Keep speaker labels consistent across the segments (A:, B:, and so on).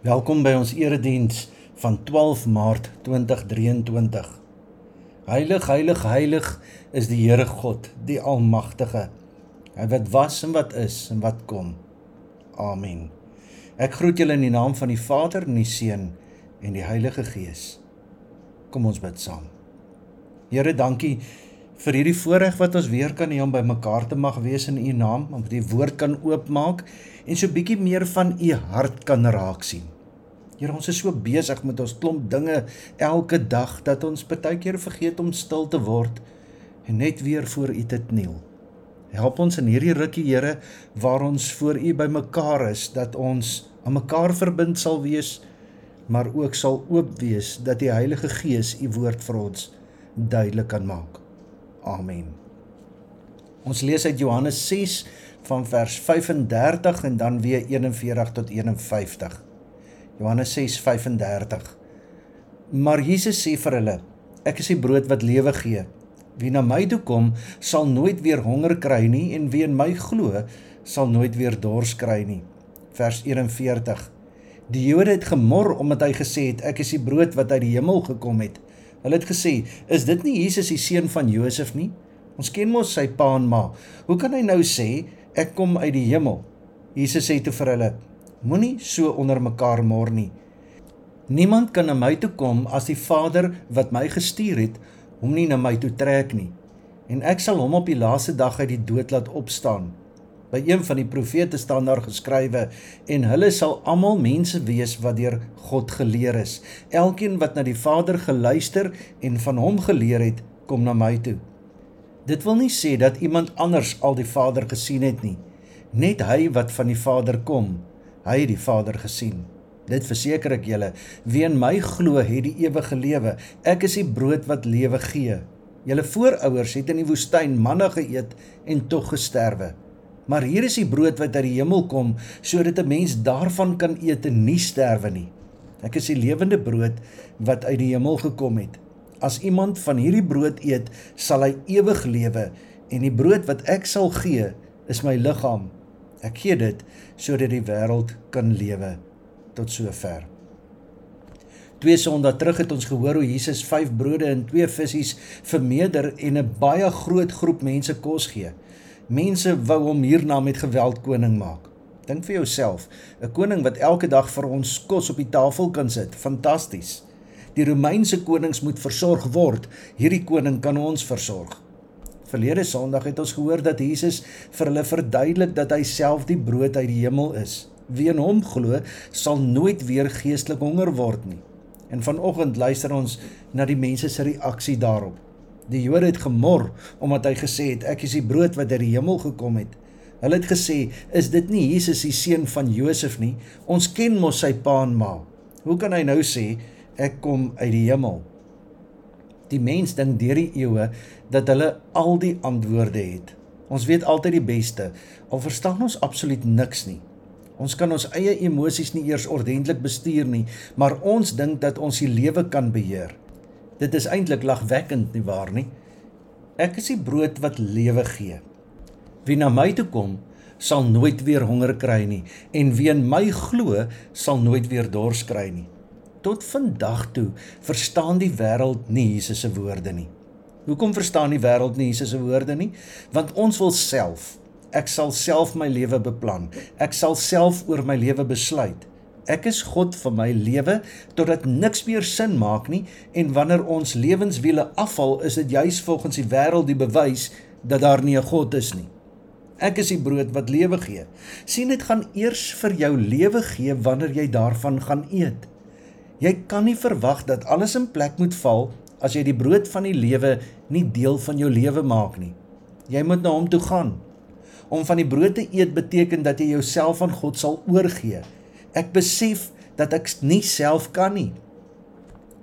A: Welkom by ons erediens van 12 Maart 2023. Heilig, heilig, heilig is die Here God, die Almagtige. Hy wat was en wat is en wat kom. Amen. Ek groet julle in die naam van die Vader en die Seun en die Heilige Gees. Kom ons bid saam. Here, dankie vir hierdie voorreg wat ons weer kan hê om by mekaar te mag wees in U naam, om die woord kan oopmaak en so bietjie meer van U hart kan raak sien. Here, ons is so besig met ons klomp dinge elke dag dat ons baie keer vergeet om stil te word en net weer voor U te kniel. Help ons in hierdie rukkie, Here, waar ons voor U bymekaar is, dat ons aan mekaar verbind sal wees, maar ook sal oop wees dat die Heilige Gees U woord vir ons duidelik kan maak. Amen. Ons lees uit Johannes 6 van vers 35 en dan weer 41 tot 51. Johannes 6:35. Maar Jesus sê vir hulle: Ek is die brood wat lewe gee. Wie na my toe kom, sal nooit weer honger kry nie en wie in my glo, sal nooit weer dors kry nie. Vers 41. Die Jode het gemor omdat hy gesê het: Ek is die brood wat uit die hemel gekom het. Hulle het gesê: Is dit nie Jesus die seun van Josef nie? Ons ken mos sy pa en ma. Hoe kan hy nou sê ek kom uit die hemel? Jesus sê toe vir hulle: Moenie so onder mekaar mor nie. Niemand kan na my toe kom as die Vader wat my gestuur het hom nie na my toe trek nie. En ek sal hom op die laaste dag uit die dood laat opstaan. By een van die profete staan daar geskrywe en hulle sal almal mense wees wat deur God geleer is. Elkeen wat na die Vader geluister en van hom geleer het, kom na my toe. Dit wil nie sê dat iemand anders al die Vader gesien het nie. Net hy wat van die Vader kom, Hy het die Vader gesien. Dit verseker ek julle, wie in my glo, het die ewige lewe. Ek is die brood wat lewe gee. Julle voorouers het in die woestyn manna geëet en tog gesterwe. Maar hier is die brood wat uit die hemel kom, sodat 'n mens daarvan kan eet en nie sterwe nie. Ek is die lewende brood wat uit die hemel gekom het. As iemand van hierdie brood eet, sal hy ewig lewe en die brood wat ek sal gee, is my liggaam Ek gee dit sodat die wêreld kan lewe tot sover. Twee Sondae terug het ons gehoor hoe Jesus 5 brode en 2 visse vermeerder en 'n baie groot groep mense kos gee. Mense wou hom hierna met geweld koning maak. Dink vir jouself, 'n koning wat elke dag vir ons kos op die tafel kan sit, fantasties. Die Romeinse konings moet versorg word. Hierdie koning kan ons versorg. Verlede Sondag het ons gehoor dat Jesus vir hulle verduidelik dat hy self die brood uit die hemel is. Wie in hom glo, sal nooit weer geestelik honger word nie. En vanoggend luister ons na die mense se reaksie daarop. Die Jode het gemor omdat hy gesê het ek is die brood wat uit die hemel gekom het. Hulle het gesê, "Is dit nie Jesus die seun van Josef nie? Ons ken mos sy pa en ma. Hoe kan hy nou sê ek kom uit die hemel?" Die mens dink deur die eeue dat hulle al die antwoorde het. Ons weet altyd die beste, al verstaan ons absoluut niks nie. Ons kan ons eie emosies nie eers ordentlik bestuur nie, maar ons dink dat ons die lewe kan beheer. Dit is eintlik lagwekkend nie waar nie? Ek is die brood wat lewe gee. Wie na my toe kom, sal nooit weer honger kry nie en wie in my glo, sal nooit weer dors kry nie. Tot vandag toe verstaan die wêreld nie Jesus se woorde nie. Hoekom verstaan die wêreld nie Jesus se woorde nie? Want ons wil self. Ek sal self my lewe beplan. Ek sal self oor my lewe besluit. Ek is God vir my lewe totdat niks meer sin maak nie en wanneer ons lewenswiele afval, is dit juis volgens die wêreld die bewys dat daar nie 'n God is nie. Ek is die brood wat lewe gee. sien dit gaan eers vir jou lewe gee wanneer jy daarvan gaan eet. Jy kan nie verwag dat alles in plek moet val as jy die brood van die lewe nie deel van jou lewe maak nie. Jy moet na hom toe gaan. Om van die brood te eet beteken dat jy jouself aan God sal oorgee. Ek besef dat ek nie self kan nie.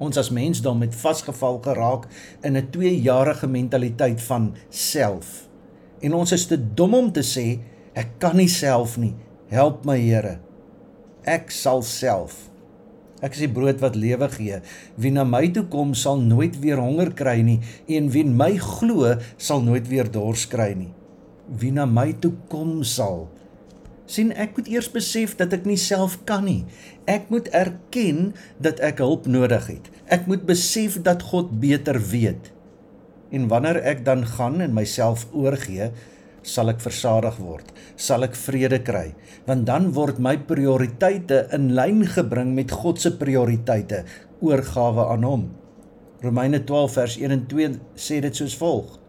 A: Ons as mensdom het vasgeval geraak in 'n 2-jarige mentaliteit van self. En ons is te dom om te sê ek kan nie self nie. Help my Here. Ek sal self Ek is die brood wat lewe gee. Wie na my toe kom, sal nooit weer honger kry nie, en wie in my glo, sal nooit weer dors kry nie. Wie na my toe kom sal sien ek moet eers besef dat ek nie self kan nie. Ek moet erken dat ek hulp nodig het. Ek moet besef dat God beter weet. En wanneer ek dan gaan en myself oorgee, sal ek versadig word, sal ek vrede kry, want dan word my prioriteite in lyn gebring met God se prioriteite, oorgawe aan hom. Romeine 12 vers 1 en 2 sê dit soos volg: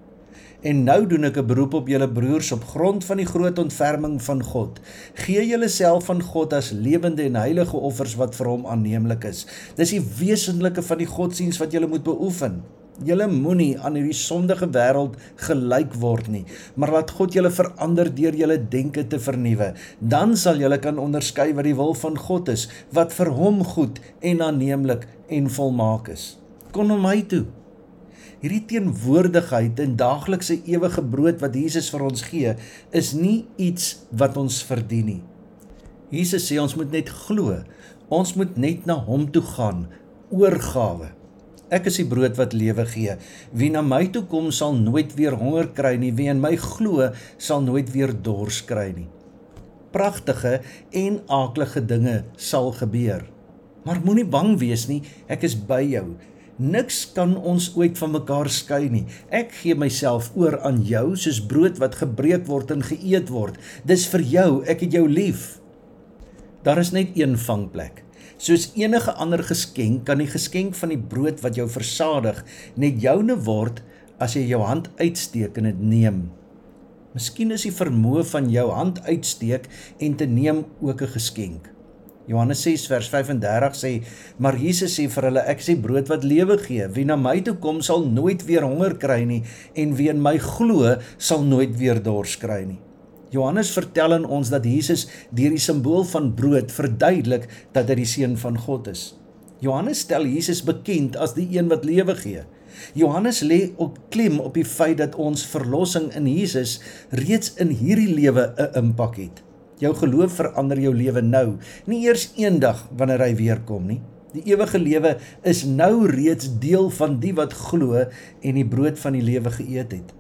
A: En nou doen ek 'n beroep op julle broers op grond van die groot ontferming van God. Gee julleself aan God as lewende en heilige offers wat vir hom aanneemlik is. Dis die wesenlike van die godsdiens wat julle moet beoefen. Julle moenie aan hierdie sondige wêreld gelyk word nie, maar laat God julle verander deur julle denke te vernuwe. Dan sal julle kan onderskei wat die wil van God is, wat vir hom goed en aanneemlik en volmaak is. Kom na my toe hierdie teenwoordigheid en daaglikse ewige brood wat Jesus vir ons gee, is nie iets wat ons verdien nie. Jesus sê ons moet net glo. Ons moet net na hom toe gaan, oorgawe. Ek is die brood wat lewe gee. Wie na my toe kom sal nooit weer honger kry nie, wie in my glo sal nooit weer dors kry nie. Pragtige en aaklige dinge sal gebeur. Maar moenie bang wees nie, ek is by jou. Niks kan ons ooit van mekaar skei nie. Ek gee myself oor aan jou soos brood wat gebreek word en geëet word. Dis vir jou, ek het jou lief. Daar is net een vangplek. Soos enige ander geskenk kan die geskenk van die brood wat jou versadig net joune word as jy jou hand uitsteek en dit neem. Miskien is die vermoë van jou hand uitsteek en te neem ook 'n geskenk. Johannes 6 vers 35 sê: "Maar Jesus sê vir hulle: Ek is die brood wat lewe gee. Wie na my toe kom, sal nooit weer honger kry nie, en wie in my glo, sal nooit weer dors kry nie." Johannes vertel aan ons dat Jesus deur die simbool van brood verduidelik dat hy die seun van God is. Johannes stel Jesus bekend as die een wat lewe gee. Johannes lê op klem op die feit dat ons verlossing in Jesus reeds in hierdie lewe 'n impak het. Jou geloof verander jou lewe nou, nie eers eendag wanneer hy weer kom nie. Die ewige lewe is nou reeds deel van die wat glo en die brood van die lewe geëet het.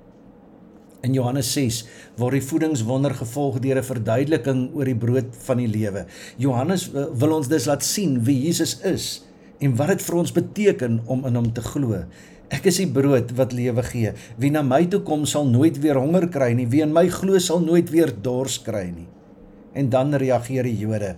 A: In Johannes 6 word die voedingswonder gevolg deur 'n verduideliking oor die brood van die lewe. Johannes wil ons dus laat sien wie Jesus is en wat dit vir ons beteken om in hom te glo. Ek is die brood wat lewe gee. Wie na my toe kom sal nooit weer honger kry nie. Wie in my glo sal nooit weer dors kry nie. En dan reageer die Jode.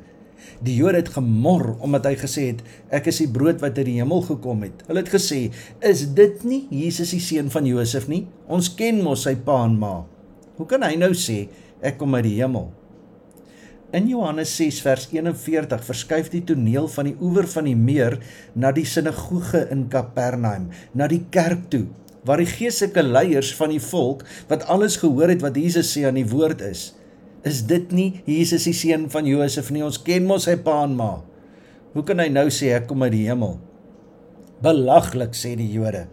A: Die Jode het gemor omdat hy gesê het ek is die brood wat uit die hemel gekom het. Hulle het gesê, "Is dit nie Jesus die seun van Josef nie? Ons ken mos sy pa en ma. Hoe kan hy nou sê ek kom uit die hemel?" In Johannes 6 vers 41 verskuif die toneel van die oewer van die meer na die sinagoge in Kapernaum, na die kerk toe, waar die geestelike leiers van die volk wat alles gehoor het wat Jesus sê aan die woord is, Is dit nie Jesus die seun van Josef nie? Ons ken mos sy pa en ma. Hoe kan hy nou sê ek kom uit die hemel? Belaglik sê die Jode.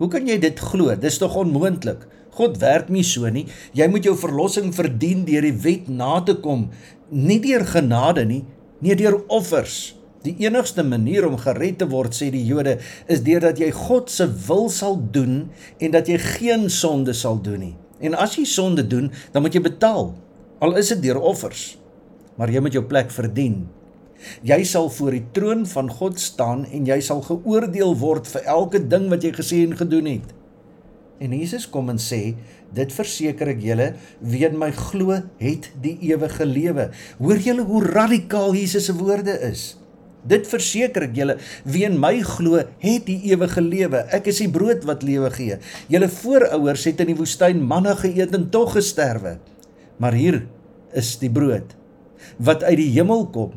A: Hoe kan jy dit glo? Dis tog onmoontlik. God werk nie so nie. Jy moet jou verlossing verdien deur die wet na te kom, nie deur genade nie, nie deur offers. Die enigste manier om gered te word, sê die Jode, is deurdat jy God se wil sal doen en dat jy geen sonde sal doen nie. En as jy sonde doen, dan moet jy betaal. Al is dit deur offers, maar jy moet jou plek verdien. Jy sal voor die troon van God staan en jy sal geoordeel word vir elke ding wat jy gesê en gedoen het. En Jesus kom en sê, dit verseker ek julle, wie in my glo, het die ewige lewe. Hoor julle hoe radikaal Jesus se woorde is? Dit verseker ek julle, wie in my glo, het die ewige lewe. Ek is die brood wat lewe gee. Julle voorouers het in die woestyn manna geëet en tog gesterwe. Maar hier is die brood wat uit die hemel kom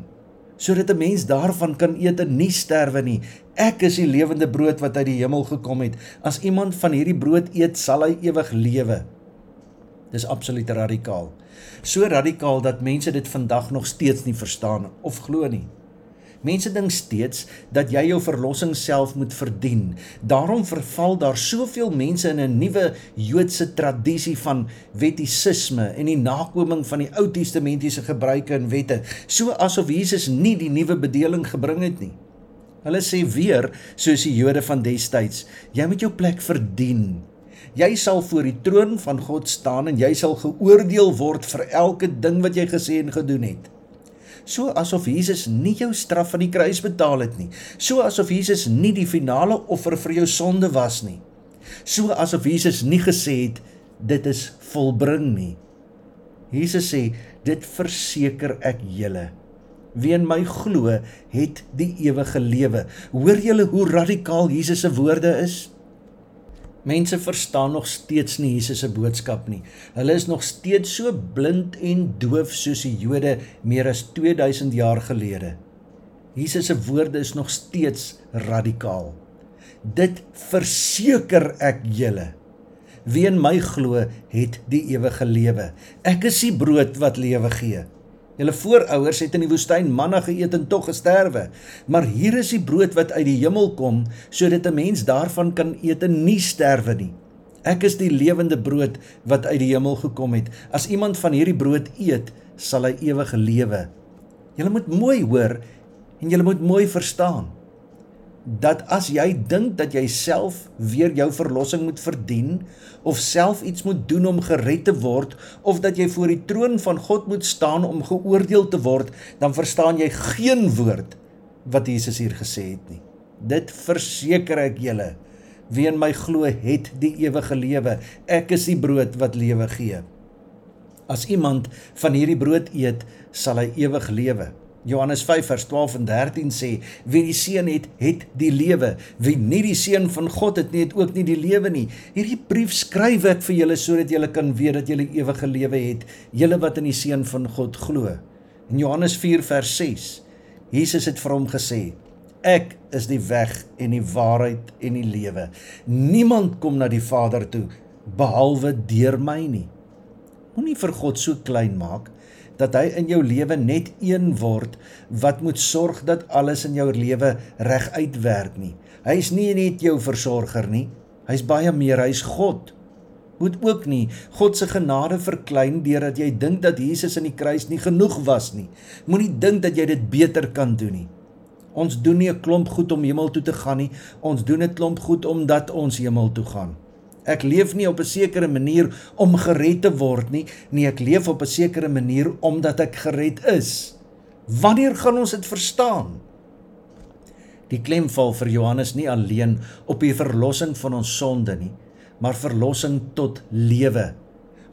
A: sodat 'n mens daarvan kan eet en nie sterwe nie. Ek is die lewende brood wat uit die hemel gekom het. As iemand van hierdie brood eet, sal hy ewig lewe. Dis absoluut radikaal. So radikaal dat mense dit vandag nog steeds nie verstaan of glo nie. Mense dink steeds dat jy jou verlossing self moet verdien. Daarom verval daar soveel mense in 'n nuwe Joodse tradisie van wettisisme en die nakoming van die Ou Testamentiese gebruike en wette, so asof Jesus nie die nuwe bedeling gebring het nie. Hulle sê weer, soos die Jode van destyds, jy moet jou plek verdien. Jy sal voor die troon van God staan en jy sal geoordeel word vir elke ding wat jy gesê en gedoen het. So asof Jesus nie jou straf van die kruis betaal het nie. So asof Jesus nie die finale offer vir jou sonde was nie. So asof Jesus nie gesê het dit is volbring nie. Jesus sê dit verseker ek julle wie in my glo het die ewige lewe. Hoor julle hoe radikaal Jesus se woorde is? Mense verstaan nog steeds nie Jesus se boodskap nie. Hulle is nog steeds so blind en doof soos die Jode meer as 2000 jaar gelede. Jesus se woorde is nog steeds radikaal. Dit verseker ek julle. Wie in my glo, het die ewige lewe. Ek is die brood wat lewe gee. Julle voorouers het in die woestyn manna geëet en tog gesterwe. Maar hier is die brood wat uit die hemel kom, sodat 'n mens daarvan kan eet en nie sterwe nie. Ek is die lewende brood wat uit die hemel gekom het. As iemand van hierdie brood eet, sal hy ewig lewe. Julle moet mooi hoor en julle moet mooi verstaan dat as jy dink dat jy self weer jou verlossing moet verdien of self iets moet doen om gered te word of dat jy voor die troon van God moet staan om geoordeel te word, dan verstaan jy geen woord wat Jesus hier gesê het nie. Dit verseker ek julle, wie in my glo, het die ewige lewe. Ek is die brood wat lewe gee. As iemand van hierdie brood eet, sal hy ewig lewe. Johannes 5 vers 12 en 13 sê wie die seun het, het die lewe. Wie nie die seun van God het nie, het ook nie die lewe nie. Hierdie brief skryf ek vir julle sodat julle kan weet dat julle ewige lewe het, julle wat in die seun van God glo. In Johannes 4 vers 6 Jesus het vir hom gesê: Ek is die weg en die waarheid en die lewe. Niemand kom na die Vader toe behalwe deur my nie. Moenie vir God so klein maak dat hy in jou lewe net een word wat moet sorg dat alles in jou lewe reg uitwerk nie. Hy's nie net jou versorger nie. Hy's baie meer, hy's God. Moet ook nie God se genade verklein deurdat jy dink dat Jesus in die kruis nie genoeg was nie. Moenie dink dat jy dit beter kan doen nie. Ons doen nie 'n klomp goed om hemel toe te gaan nie. Ons doen 'n klomp goed omdat ons hemel toe gaan. Ek leef nie op 'n sekere manier om gered te word nie, nee, ek leef op 'n sekere manier omdat ek gered is. Wanneer gaan ons dit verstaan? Die klem val vir Johannes nie alleen op die verlossing van ons sonde nie, maar verlossing tot lewe.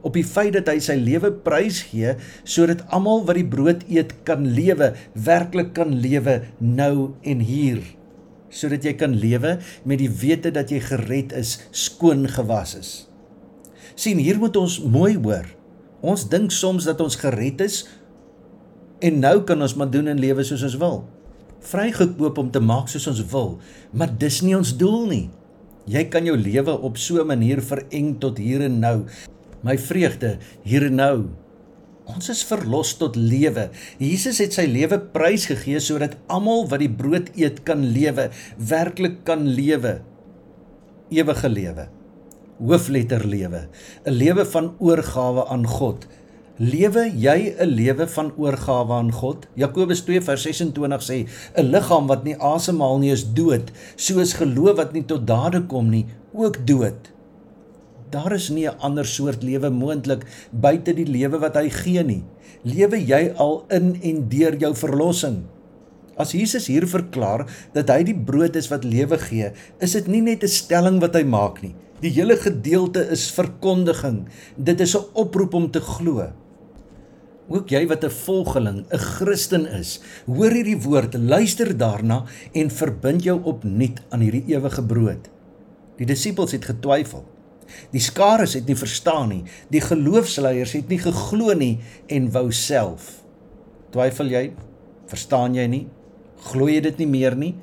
A: Op die feit dat hy sy lewe prys gee sodat almal wat die brood eet kan lewe, werklik kan lewe nou en hier sodat jy kan lewe met die wete dat jy gered is, skoon gewas is. sien hier moet ons mooi hoor. Ons dink soms dat ons gered is en nou kan ons maar doen en lewe soos ons wil. Vrygekoop om te maak soos ons wil, maar dis nie ons doel nie. Jy kan jou lewe op so 'n manier vereng tot hier en nou. My vreugde hier en nou Ons is verlos tot lewe. Jesus het sy lewe prys gegee sodat almal wat die brood eet kan lewe, werklik kan lewe. Ewige lewe. Hoofletter lewe, 'n lewe van oorgawe aan God. Lewe jy 'n lewe van oorgawe aan God? Jakobus 2:26 sê: "’n Liggaam wat nie asemhaal nie is dood, soos geloof wat nie tot dade kom nie, ook dood." Daar is nie 'n ander soort lewe moontlik buite die lewe wat hy gee nie. Lewe jy al in en deur jou verlossing? As Jesus hier verklaar dat hy die brood is wat lewe gee, is dit nie net 'n stelling wat hy maak nie. Die hele gedeelte is verkondiging. Dit is 'n oproep om te glo. Ook jy wat 'n volgeling, 'n Christen is, hoor hierdie woord, luister daarna en verbind jou opnuut aan hierdie ewige brood. Die disippels het getwyfel. Die skares het nie verstaan nie. Die geloofsleiers het nie geglo nie en wou self. Twyfel jy? Verstaan jy nie? Glo jy dit nie meer nie?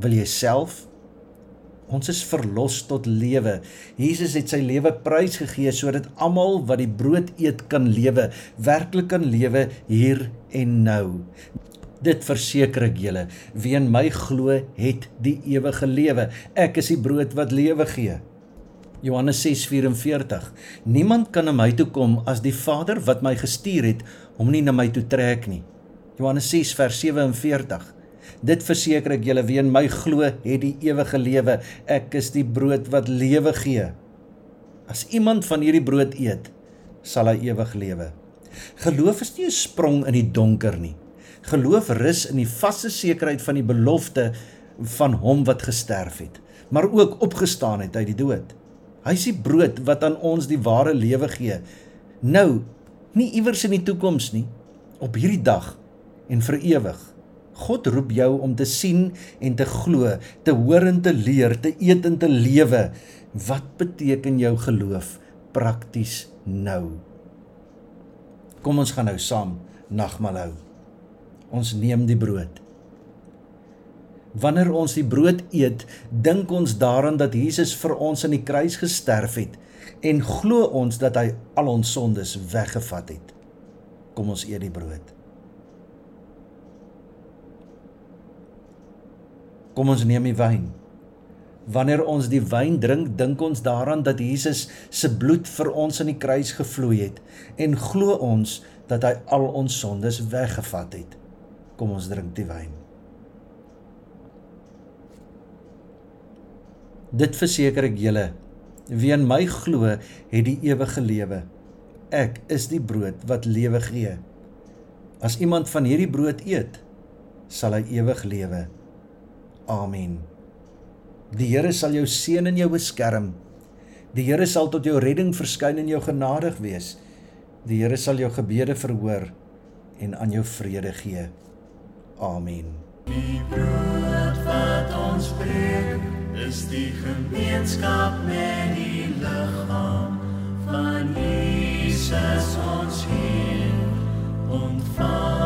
A: Wil jy self? Ons is verlos tot lewe. Jesus het sy lewe prys gegee sodat almal wat die brood eet kan lewe, werklik kan lewe hier en nou. Dit verseker ek julle, wie in my glo, het die ewige lewe. Ek is die brood wat lewe gee. Johannes 6:44 Niemand kan na my toe kom as die Vader wat my gestuur het hom nie na my toe trek nie. Johannes 6:47 Dit verseker ek julle wie in my glo het die ewige lewe. Ek is die brood wat lewe gee. As iemand van hierdie brood eet, sal hy ewig lewe. Geloof is nie 'n sprong in die donker nie. Geloof rus in die vaste sekerheid van die belofte van hom wat gesterf het, maar ook opgestaan het uit die dood. Hy is die brood wat aan ons die ware lewe gee. Nou, nie iewers in die toekoms nie, op hierdie dag en vir ewig. God roep jou om te sien en te glo, te hoor en te leer, te eet en te lewe. Wat beteken jou geloof prakties nou? Kom ons gaan nou saam nagmaal hou. Ons neem die brood. Wanneer ons die brood eet, dink ons daaraan dat Jesus vir ons aan die kruis gesterf het en glo ons dat hy al ons sondes weggevat het. Kom ons eet die brood. Kom ons neem die wyn. Wanneer ons die wyn drink, dink ons daaraan dat Jesus se bloed vir ons aan die kruis gevloei het en glo ons dat hy al ons sondes weggevat het. Kom ons drink die wyn. Dit verseker ek julle, wie in my glo, het die ewige lewe. Ek is die brood wat lewe gee. As iemand van hierdie brood eet, sal hy ewig lewe. Amen. Die Here sal jou seën en jou beskerm. Die Here sal tot jou redding verskyn en jou genadig wees. Die Here sal jou gebede verhoor en aan jou vrede gee. Amen.
B: Die brood wat ons breek, is die gemeenskap met die liggaam van Jesus ons Heer. Ontvang